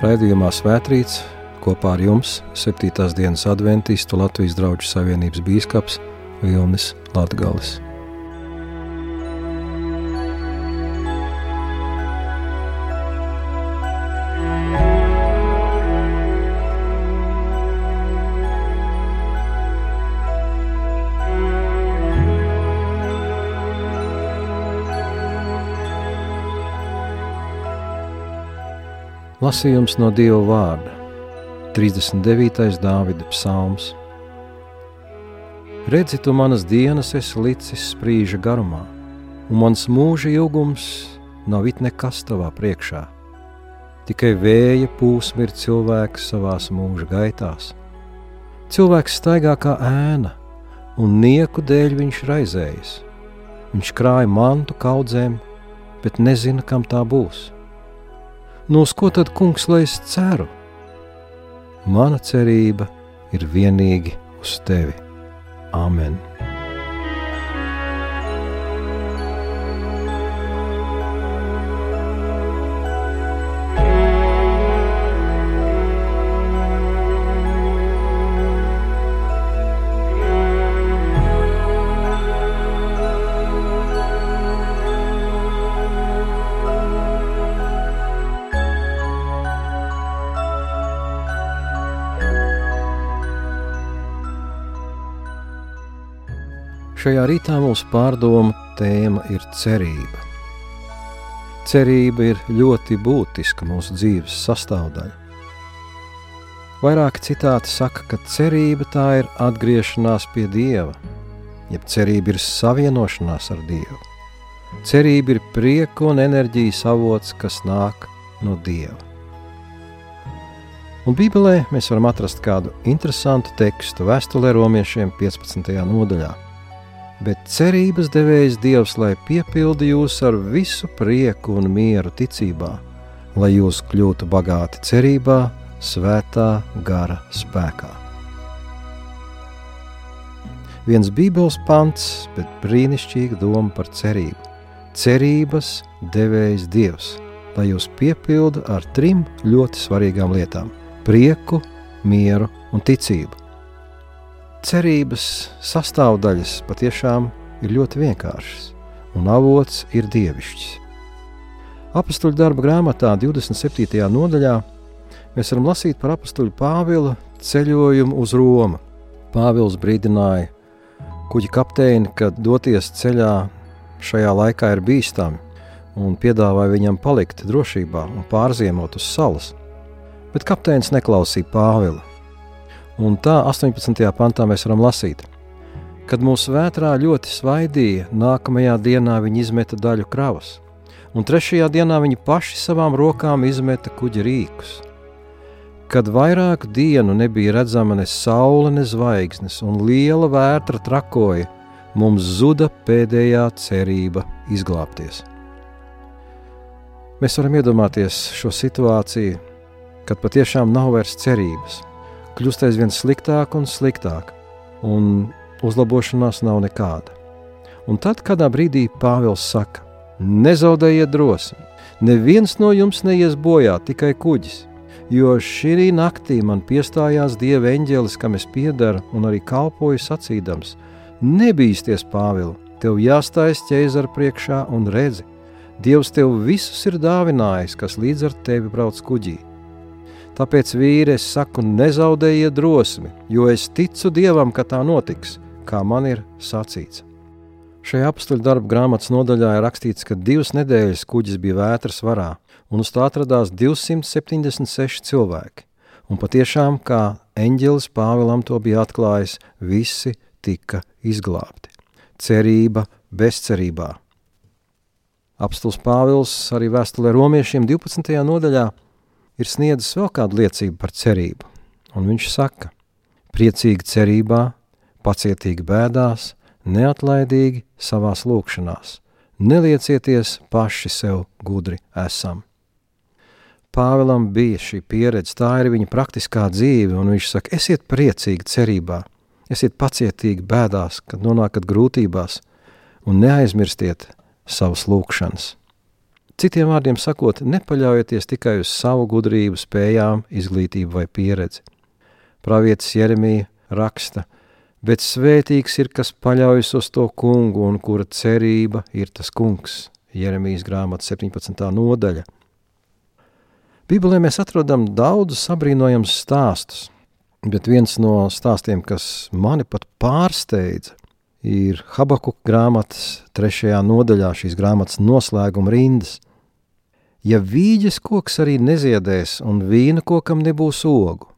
Raidījumā Svētrīts kopā ar jums 7. dienas adventistu Latvijas draugu savienības bīskaps Vilnis Latgalis. Lasījums no Dieva vārda, 39. Dāvida psalms. Redzi, tu manas dienas esi licis sprīža garumā, un mans mūža ilgums nav it nekas tavā priekšā. Tikai vēja pūsma ir cilvēks savās mūža gaitās. Cilvēks staigā kā ēna, un nieku dēļ viņš raizējas. Viņš krāja mantu kaudzēm, bet nezina, kam tā būs Uz ko tad, kungs, lai es ceru? Mana cerība ir vienīgi uz tevi. Āmen! Šajā rītā mūsu pārdomu tēma ir cerība. Cerība ir ļoti būtiska mūsu dzīves sastāvdaļa. Vairāki citāti saka, ka cerība tā ir atgriešanās pie Dieva, jeb cerība ir savienošanās ar Dievu. Cerība ir prieka un enerģijas avots, kas nāk no Dieva. Un Bībelē mēs varam atrast kādu interesantu tekstu vēstulē romiešiem 15. nodaļā bet cerības devējs Dievs, lai piepildi jūs ar visu prieku un mieru ticībā, lai jūs kļūtu bagāti cerībā, svētā gara spēkā. Viens Bībeles pants, bet brīnišķīga doma par cerību. Cerības devējs Dievs, lai jūs piepildu ar trim ļoti svarīgām lietām - prieku, mieru un ticību cerības sastāvdaļas patiešām ir ļoti vienkāršas, un avots ir dievišķis. Apostoliņa darba grāmatā, 27. nodaļā, mēs varam lasīt par apakstuļu Pāvila ceļojumu uz Romu. Pāvils brīdināja kuģa kapteini, ka doties ceļā šajā laikā ir bīstami, un piedāvāja viņam palikt drošībā un pārziemot uz salas. Bet kapteinis neklausīja Pāvila Un tā 18. pantā mēs varam lasīt, kad mūsu vētrā ļoti svaidīja, nākamajā dienā viņi izmeta daļu kravas, un trešajā dienā viņi paši savām rokām izmeta kuģa rīkus. Kad vairāku dienu nebija redzama ne saule, ne zvaigznes, un liela vētra trakoja, mums zuda pēdējā cerība izglābties. Mēs varam iedomāties šo situāciju, kad patiešām nav vairs cerības kļūst aizvien sliktāk un sliktāk, un uzlabošanās nav nekāda. Un tad kādā brīdī Pāvils saka: Nezaudējiet drosmi, neviens no jums neies bojā, tikai kuģis. Jo šī naktī man piestājās dieva eņģelis, kam es piedaru un arī kalpoju sacīdams: Nebīsties, Pāvils, tev jāstājas ķēzara priekšā un redzi, Dievs tev visus ir dāvinājis, kas līdz ar tevi brauc kuģī Tāpēc vīri es saku, nezaudējiet drosmi, jo es ticu Dievam, ka tā notiks, kā man ir sacīts. Šajā apstuļu darba grāmatas nodaļā ir rakstīts, ka divas nedēļas kuģis bija vētras varā, un uz tā atradās 276 cilvēki. Un patiešām, kā eņģelis Pāvilam to bija atklājis, visi tika izglābti. Cerība bezcerībā. Apstults Pāvils arī vēstulē romiešiem 12. nodaļā ir sniedzis vēl kādu liecību par cerību, un viņš saka, priecīgi cerībā, pacietīgi bēdās, neatlaidīgi savās lūkšanās, neliecieties paši sev gudri esam. Pāvēlam bija šī pieredze, tā ir viņa praktiskā dzīve, un viņš saka, esiet priecīgi cerībā, esiet pacietīgi bēdās, kad nonākat grūtībās, un neaizmirstiet savas lūkšanas. Citiem vārdiem sakot, nepaļaujieties tikai uz savu gudrību, spējām, izglītību vai pieredzi. Pravietis Jeremija raksta, bet svētīgs ir, kas paļaujas uz to kungu un kura cerība ir tas kungs. Jeremijas grāmata 17. nodaļa. Bībelē mēs atrodam daudzus sabrīnojams stāstus, bet viens no stāstiem, kas mani pat pārsteidza, ir Habakuka grāmatas trešajā nodaļā, šīs grāmatas noslēguma rindas. Ja vīģes koks arī neziedēs un vīna kokam nebūs ogu,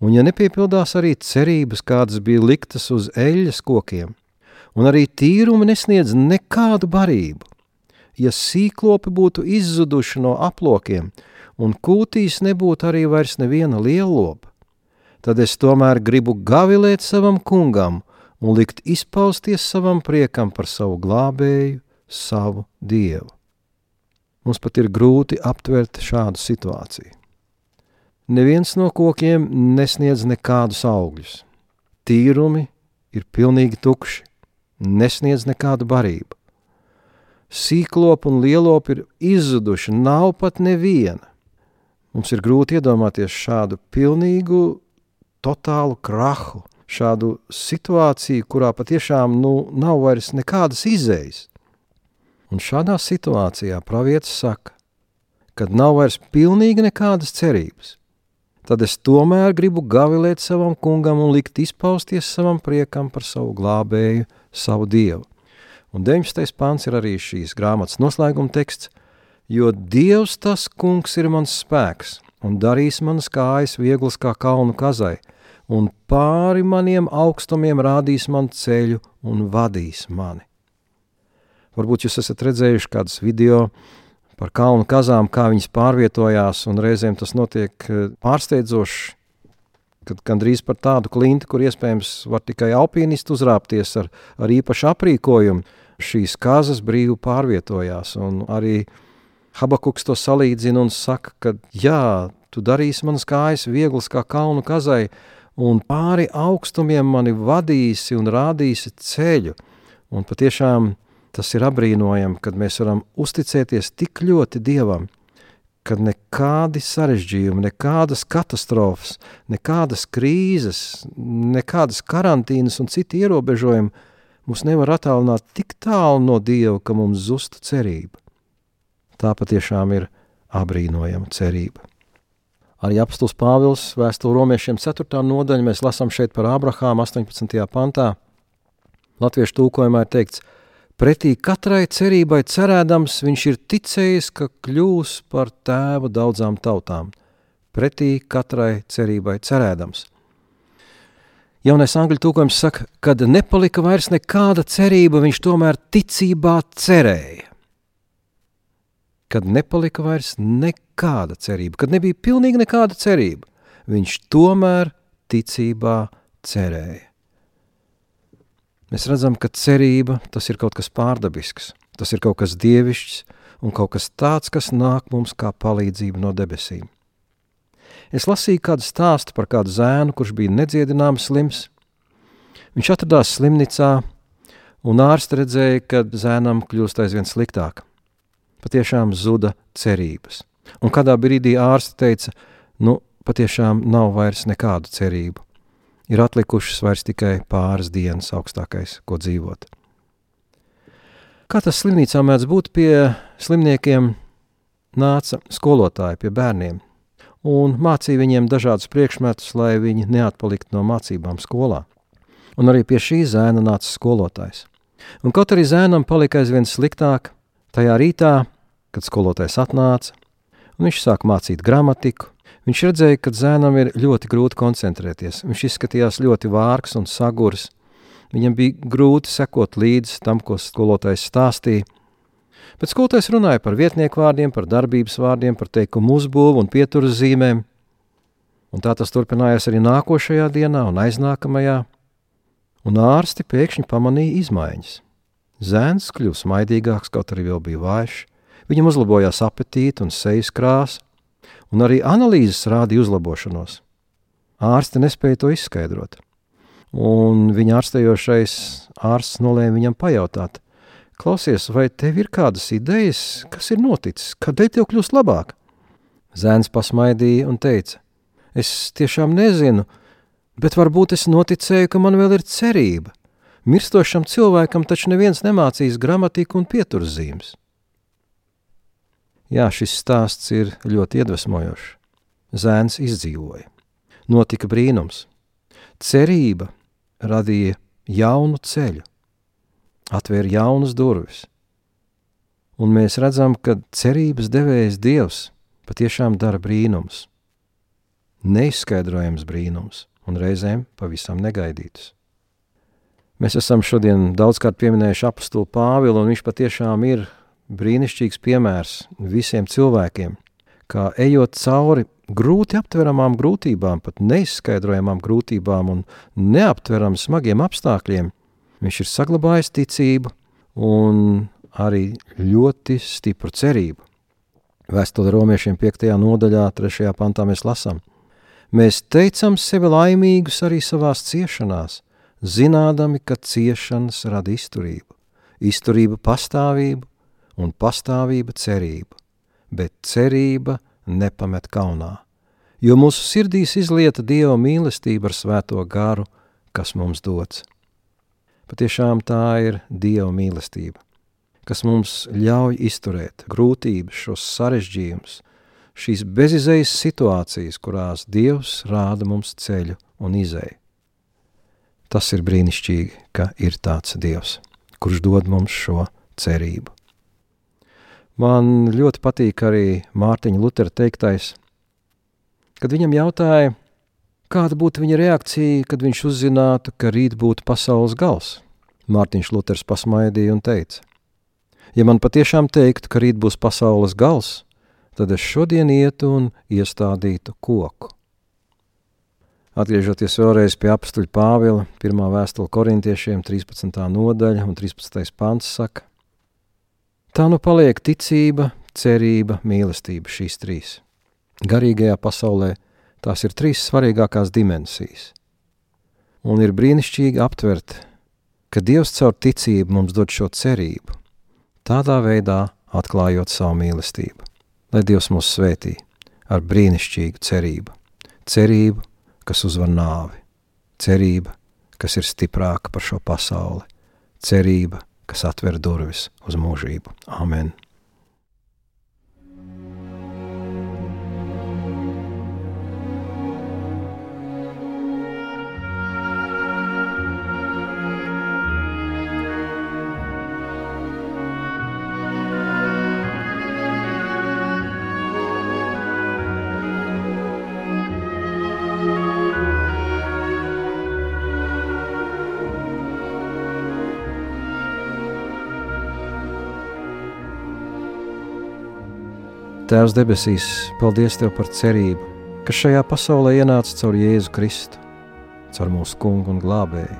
un ja nepiepildās arī cerības, kādas bija liktas uz eļļas kokiem, un arī tīrumi nesniedz nekādu barību, ja sīklopi būtu izzuduši no aplokiem, un kūtīs nebūtu arī vairs neviena lielopa, tad es tomēr gribu gavilēt savam kungam un likt izpausties savam priekam par savu glābēju, savu dievu. Mums pat ir grūti aptvert šādu situāciju. Neviens no kokiem nesniedz nekādus augļus. Tīrumi ir pilnīgi tukši, nesniedz nekādu barību. Sīklopi un lielopi ir izzuduši, nav pat neviena. Mums ir grūti iedomāties šādu pilnīgu, totālu krahu, šādu situāciju, kurā patiešām nu, nav vairs nekādas izējas. Un šādā situācijā pravietis saka, kad nav vairs pilnīgi nekādas cerības, tad es tomēr gribu gavilēt savam kungam un likt izpausties savam priekam par savu glābēju, savu dievu. Un 19. pāns ir arī šīs grāmatas noslēguma teksts, jo Dievs tas kungs ir mans spēks un darīs manas kājas vieglas kā kalnu kazai, un pāri maniem augstumiem rādīs man ceļu un vadīs mani. Varbūt jūs esat redzējuši kādus video par kalnu kazām, kā viņas pārvietojās, un reizēm tas notiek eh, pārsteidzoši, kad gandrīz par tādu klinti, kur iespējams var tikai alpīnisti uzrāpties ar, ar īpašu aprīkojumu, šīs kazas brīvi pārvietojās, arī Habakuks to salīdzina un saka, ka jā, tu darīsi manas kājas vieglas kā kalnu kazai, un pāri augstumiem mani vadīsi un rādīsi ceļu. Un patiešām tas ir apbrīnojami, kad mēs varam uzticēties tik ļoti Dievam, kad nekādi sarežģījumi, nekādas katastrofas, nekādas krīzes, nekādas karantīnas un citi ierobežojumi mūs nevar attālināt tik tālu no Dieva, ka mums zustu cerība. Tā patiešām ir apbrīnojama cerība. Arī apstults Pāvils vēstuli romiešiem 4. nodaļa mēs lasām šeit par Ābrahāmu 18. pantā. Latviešu tūkojumā ir teikts, pretī katrai cerībai cerēdams viņš ir ticējis, ka kļūs par tēvu daudzām tautām. Pretī katrai cerībai cerēdams. Jaunais angļu tūkojums saka, kad nepalika vairs nekāda cerība, viņš tomēr ticībā cerēja kad nepalika vairs nekāda cerība, kad nebija pilnīgi nekāda cerība, viņš tomēr ticībā cerēja. Mēs redzam, ka cerība tas ir kaut kas pārdabisks, tas ir kaut kas dievišķs un kaut kas tāds, kas nāk mums kā palīdzība no debesīm. Es lasīju kādu stāstu par kādu zēnu, kurš bija nedziedināms slims. Viņš atradās slimnīcā, un ārsts redzēja, ka zēnam kļūst aizvien sliktāk patiešām zuda cerības. Un kādā brīdī ārsts teica, nu, patiešām nav vairs nekādu cerību. Ir atlikušas vairs tikai pāris dienas augstākais, ko dzīvot. Kā tas slimnīcā mēdz būt pie slimniekiem, nāca skolotāji pie bērniem un mācīja viņiem dažādus priekšmetus, lai viņi neatpaliktu no mācībām skolā. Un arī pie šī zēna nāca skolotājs. Un kaut arī zēnam palika aizvien sliktāk, Tajā rītā, kad skolotājs atnāca, un viņš sāka mācīt gramatiku, viņš redzēja, ka zēnam ir ļoti grūti koncentrēties. Viņš izskatījās ļoti vārgs un sagurs. Viņam bija grūti sekot līdzi tam, ko skolotājs stāstīja. Bet skolotājs runāja par vietnieku vārdiem, par darbības vārdiem, par teikumu uzbūvu un pieturas zīmēm. Un tā tas turpinājās arī nākošajā dienā un aiznākamajā, un ārsti pēkšņi pamanīja izmaiņas. Zēns kļuva smaidīgāks, kaut arī vēl bija vājš, viņam uzlabojās apetīte un sejas krāsa, un arī analīzes rādīja uzlabošanos. Ārsti nespēja to izskaidrot, un viņa ārstējošais ārsts nolēma viņam pajautāt, Klausies, vai tev ir kādas idejas, kas ir noticis, kādēļ tev kļūst labāk? Zēns pasmaidīja un teica: Es tiešām nezinu, bet varbūt es noticēju, ka man vēl ir cerība. Mirstošam cilvēkam taču neviens nemācīs gramatiku un pieturzīmes. Jā, šis stāsts ir ļoti iedvesmojošs. Zēns izdzīvoja. Notika brīnums. Cerība radīja jaunu ceļu atvēra jaunas durvis. Un mēs redzam, ka cerības devējs Dievs patiešām dara brīnums, neizskaidrojams brīnums un reizēm pavisam negaidītus. Mēs esam šodien daudzkārt pieminējuši apakstuli Pāvilu, un viņš patiešām ir brīnišķīgs piemērs visiem cilvēkiem, kā ejot cauri grūti aptveramām grūtībām, pat neizskaidrojamām grūtībām un neaptveram smagiem apstākļiem – Viņš ir saglabājis ticību un arī ļoti stipru cerību. Vēstule romiešiem 5. nodaļā, 3. pantā mēs lasām. Mēs teicam sevi laimīgus arī savās ciešanās, zinādami, ka ciešanas rada izturību, izturība pastāvību un pastāvība cerību, bet cerība nepamet kaunā, jo mūsu sirdīs izlieta Dieva mīlestība ar svēto garu, kas mums dots. Patiešām tā ir Dieva mīlestība, kas mums ļauj izturēt grūtības, šos sarežģījumus, šīs bezizējas situācijas, kurās Dievs rāda mums ceļu un izēju. Tas ir brīnišķīgi, ka ir tāds Dievs, kurš dod mums šo cerību. Man ļoti patīk arī Mārtiņa Lutera teiktais, kad viņam jautāja, Kāda būtu viņa reakcija, kad viņš uzzinātu, ka rīt būtu pasaules gals? Mārtiņš Luters pasmaidīja un teica: Ja man patiešām teiktu, ka rīt būs pasaules gals, tad es šodien ietu un iestādītu koku. Atgriežoties vēlreiz pie apstuļa Pāvila, pirmā vēstule korintiešiem, 13. nodaļa un 13. pants saka, tā nu paliek ticība, cerība, mīlestība šīs trīs. Garīgajā pasaulē Tās ir trīs svarīgākās dimensijas. Un ir brīnišķīgi aptvert, ka Dievs caur ticību mums dod šo cerību, tādā veidā atklājot savu mīlestību. Lai Dievs mūs svētī ar brīnišķīgu cerību, cerību, kas uzvar nāvi, cerība, kas ir stiprāka par šo pasauli, cerība, kas atver durvis uz mūžību. Amen! Tēvs debesīs, paldies Tev par cerību, kas šajā pasaulē ienāca caur Jēzu Kristu, caur mūsu kungu un glābēju.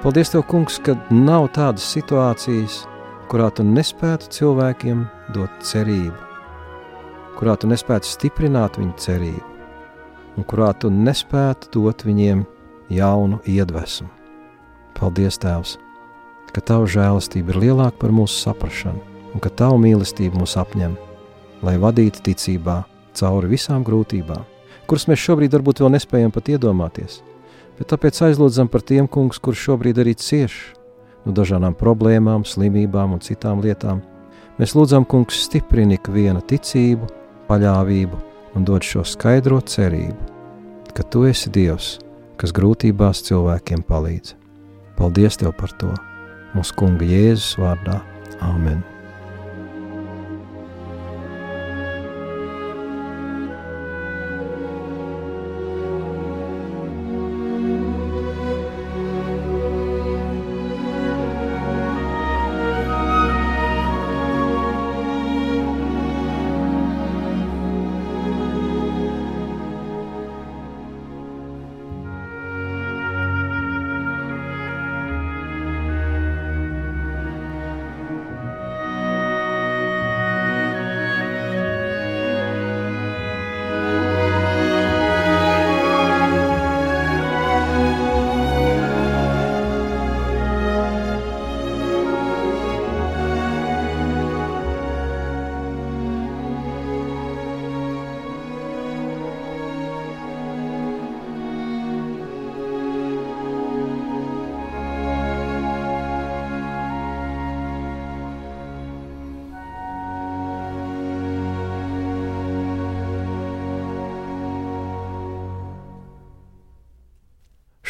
Paldies Tev, kungs, ka nav tādas situācijas, kurā Tu nespētu cilvēkiem dot cerību, kurā Tu nespētu stiprināt viņu cerību, un kurā Tu nespētu dot viņiem jaunu iedvesmu. Paldies, Tēvs, ka Tava žēlastība ir lielāka par mūsu saprašanu, un ka Tava mīlestība mūs apņem lai vadītu ticībā cauri visām grūtībām, kuras mēs šobrīd varbūt vēl nespējam pat iedomāties. Bet tāpēc aizlūdzam par tiem kungus, kurš šobrīd arī cieš no dažādām problēmām, slimībām un citām lietām. Mēs lūdzam, kungs, stiprini ikviena ticību, paļāvību un dod šo skaidro cerību, ka tu esi Dievs, kas grūtībās cilvēkiem palīdz. Paldies Tev par to! Mūsu Kunga Jēzus vārdā - Āmen!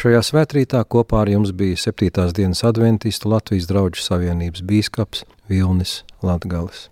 Šajā svētkrītā kopā ar jums bija 7. dienas adventistu Latvijas draugu savienības bīskaps Vilnis Latgales.